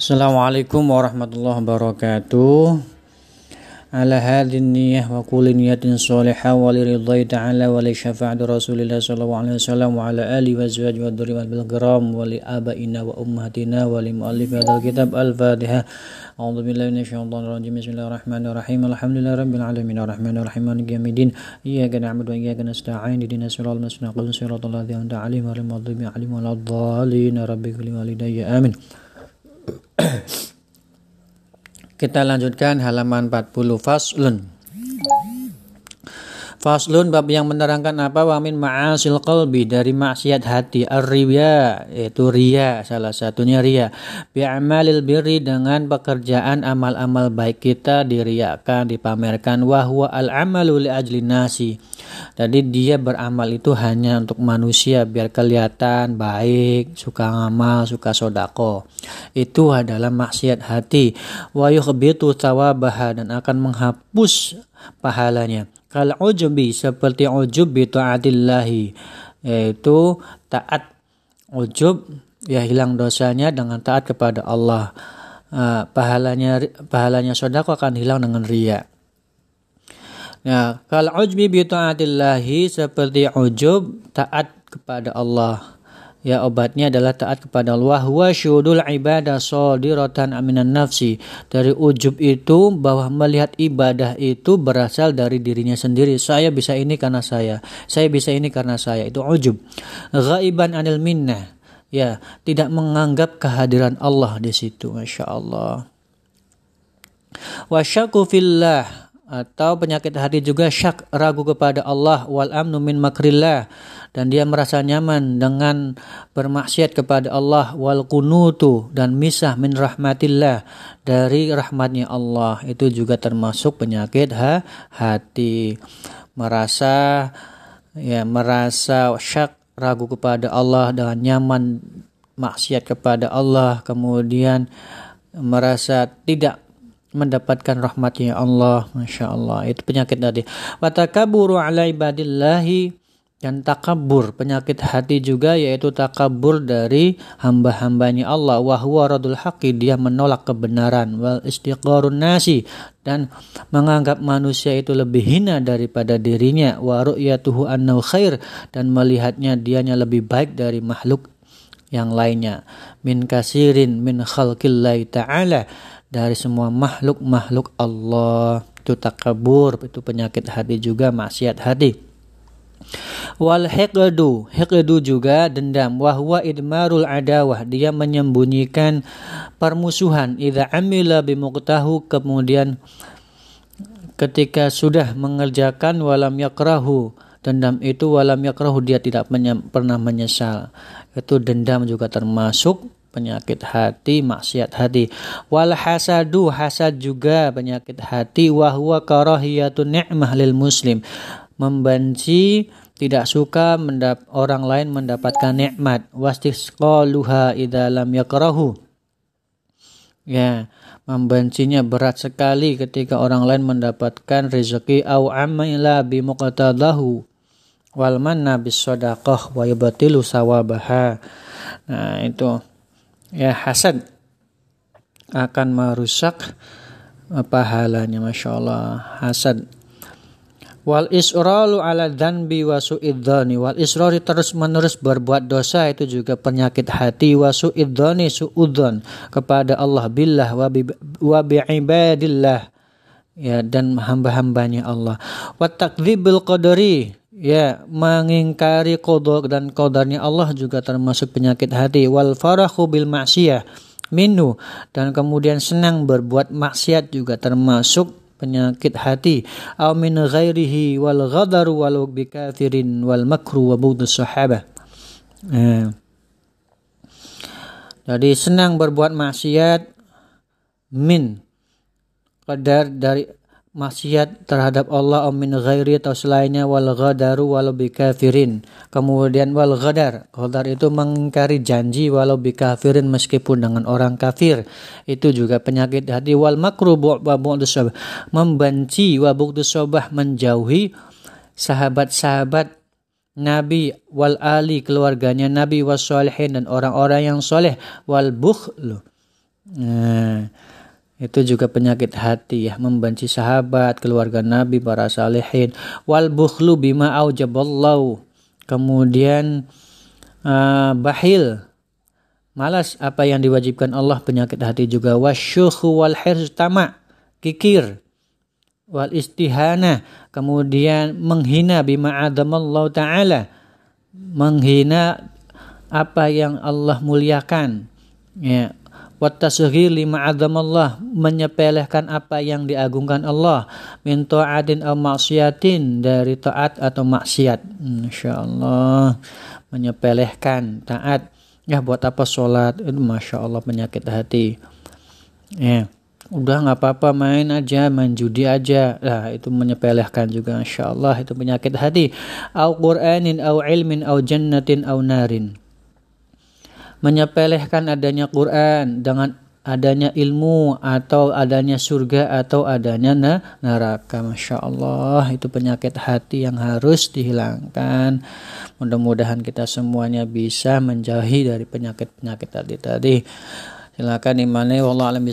Assalamualaikum warahmatullahi wabarakatuh. Ala hadin niyah wa kulli niyatin salihah wa li ridhai ta'ala wa li syafa'ati Rasulillah sallallahu alaihi wasallam wa ala alihi wa azwajihi wa dzurriyyati bil kiram wa li abaina wa ummahatina wa li muallif kitab al-Fatihah. A'udzu billahi minasyaitonir rajim. Bismillahirrahmanirrahim. Alhamdulillahi rabbil alamin arrahmanir rahim maliki yaumiddin. Iyyaka na'budu wa iyyaka nasta'in. Ihdinas siratal mustaqim siratal ladzina an'amta alaihim ghairil maghdubi alaihim. Amin. Kita lanjutkan halaman 40 faslun. Faslun bab yang menerangkan apa wa min ma'asil qalbi dari maksiat hati ar-riya yaitu ria salah satunya ria bi amalil birri dengan pekerjaan amal-amal baik kita diriakan dipamerkan wa huwa al-amalu li ajli nasi. Jadi dia beramal itu hanya untuk manusia biar kelihatan baik, suka ngamal, suka sodako. Itu adalah maksiat hati. Wa yukhbitu tawabaha dan akan menghapus pahalanya Kal ujubi seperti ujub bi taatillahi yaitu taat ujub ya hilang dosanya dengan taat kepada Allah. Uh, pahalanya pahalanya sodako akan hilang dengan ria. Ya, kal ujbi bi taatillahi seperti ujub taat kepada Allah. Ya obatnya adalah taat kepada Allah wa syudul ibadah sodiratan aminan nafsi. Dari ujub itu bahwa melihat ibadah itu berasal dari dirinya sendiri. Saya bisa ini karena saya. Saya bisa ini karena saya. Itu ujub. Ghaiban anil minnah. Ya, tidak menganggap kehadiran Allah di situ. Masya Allah. Wasyaku fillah atau penyakit hati juga syak ragu kepada Allah wal amnu min makrillah. Dan dia merasa nyaman dengan bermaksiat kepada Allah wal kunutu dan misah min rahmatillah dari rahmatnya Allah. Itu juga termasuk penyakit ha, hati. Merasa ya merasa syak ragu kepada Allah dengan nyaman maksiat kepada Allah. Kemudian merasa tidak mendapatkan rahmatnya Allah Masya Allah. Itu penyakit tadi. Watakaburu ala ibadillahi dan takabur penyakit hati juga yaitu takabur dari hamba-hambanya Allah. Wahwa radul haqi dia menolak kebenaran. Wal istiqarun nasi dan menganggap manusia itu lebih hina daripada dirinya. Wa ru'yatuhu annahu khair dan melihatnya dianya lebih baik dari makhluk yang lainnya. Min kasirin min khalqillahi ta'ala dari semua makhluk-makhluk Allah. Itu takabur itu penyakit hati juga maksiat hati. Wal hiqdu hiqdu juga dendam. Wahwa idmarul adawah. Dia menyembunyikan permusuhan. Idza amila bimuqtahu kemudian ketika sudah mengerjakan walam yakrahu. Dendam itu walam yakrahu dia tidak pernah menyesal. Itu dendam juga termasuk penyakit hati, maksiat hati. Wal hasadu, hasad juga penyakit hati. Wahwa karahiyatun ni'mah lil muslim. Membenci, tidak suka mendap orang lain mendapatkan nikmat. Wastisqaluha idza lam yakrahu. Ya, membencinya berat sekali ketika orang lain mendapatkan rezeki au amila bi muqtadahu wal manna bis sadaqah wa yubtilu sawabaha. Nah, itu ya hasad akan merusak pahalanya masya Allah. Hasad wal isralu ala dhanbi wa su'idzani wal israri terus menerus berbuat dosa itu juga penyakit hati. Wa su'idzani su'udzon kepada Allah billah wa bi, wa ibadillah ya dan hamba-hambanya Allah. Wa takdzibil qadari ya mengingkari kodok dan kodarnya Allah juga termasuk penyakit hati. Wal farahu bil maksiyah minu dan kemudian senang berbuat maksiat juga termasuk penyakit hati. Au min ghairihi wal ghadaru wal bikafirin wal makru wa bughd sahabah eh. jadi senang berbuat maksiat min kadar dari maksiat terhadap Allah min ghairi atau selainnya wal ghadaru walau bikafirin kemudian wal ghadar ghadar itu mengingkari janji walau bikafirin meskipun dengan orang kafir. Itu juga penyakit hati. Wal makru wa membenci wa sobah menjauhi sahabat-sahabat Nabi wal ali keluarganya Nabi was dan orang-orang yang soleh wal bukhlu Nah, itu juga penyakit hati ya, membenci sahabat, keluarga Nabi, para salihin. Wal bukhlu bima aujaballahu. Kemudian uh, bahil. Malas apa yang diwajibkan Allah penyakit hati juga. Wasyukhu wal hirs tama kikir. Wal istihana. Kemudian menghina bima adamallahu taala. Menghina apa yang Allah muliakan. Ya watasghir lima adamallah menyepelekan apa yang diagungkan Allah min ta'atin aw maksiatin dari taat atau maksiat. Insyaallah menyepelekan taat. Ya buat apa sholat? Itu masya Allah penyakit hati. Ya udah nggak apa-apa main aja main judi aja. Lah itu menyepelekan juga insya Allah itu penyakit hati. Au qur'anin au ilmin au jannatin au narin menyepelekan adanya Quran dengan adanya ilmu atau adanya surga atau adanya neraka. Masya Allah itu penyakit hati yang harus dihilangkan. Mudah-mudahan kita semuanya bisa menjauhi dari penyakit-penyakit tadi tadi. Silakan imani wallahu alam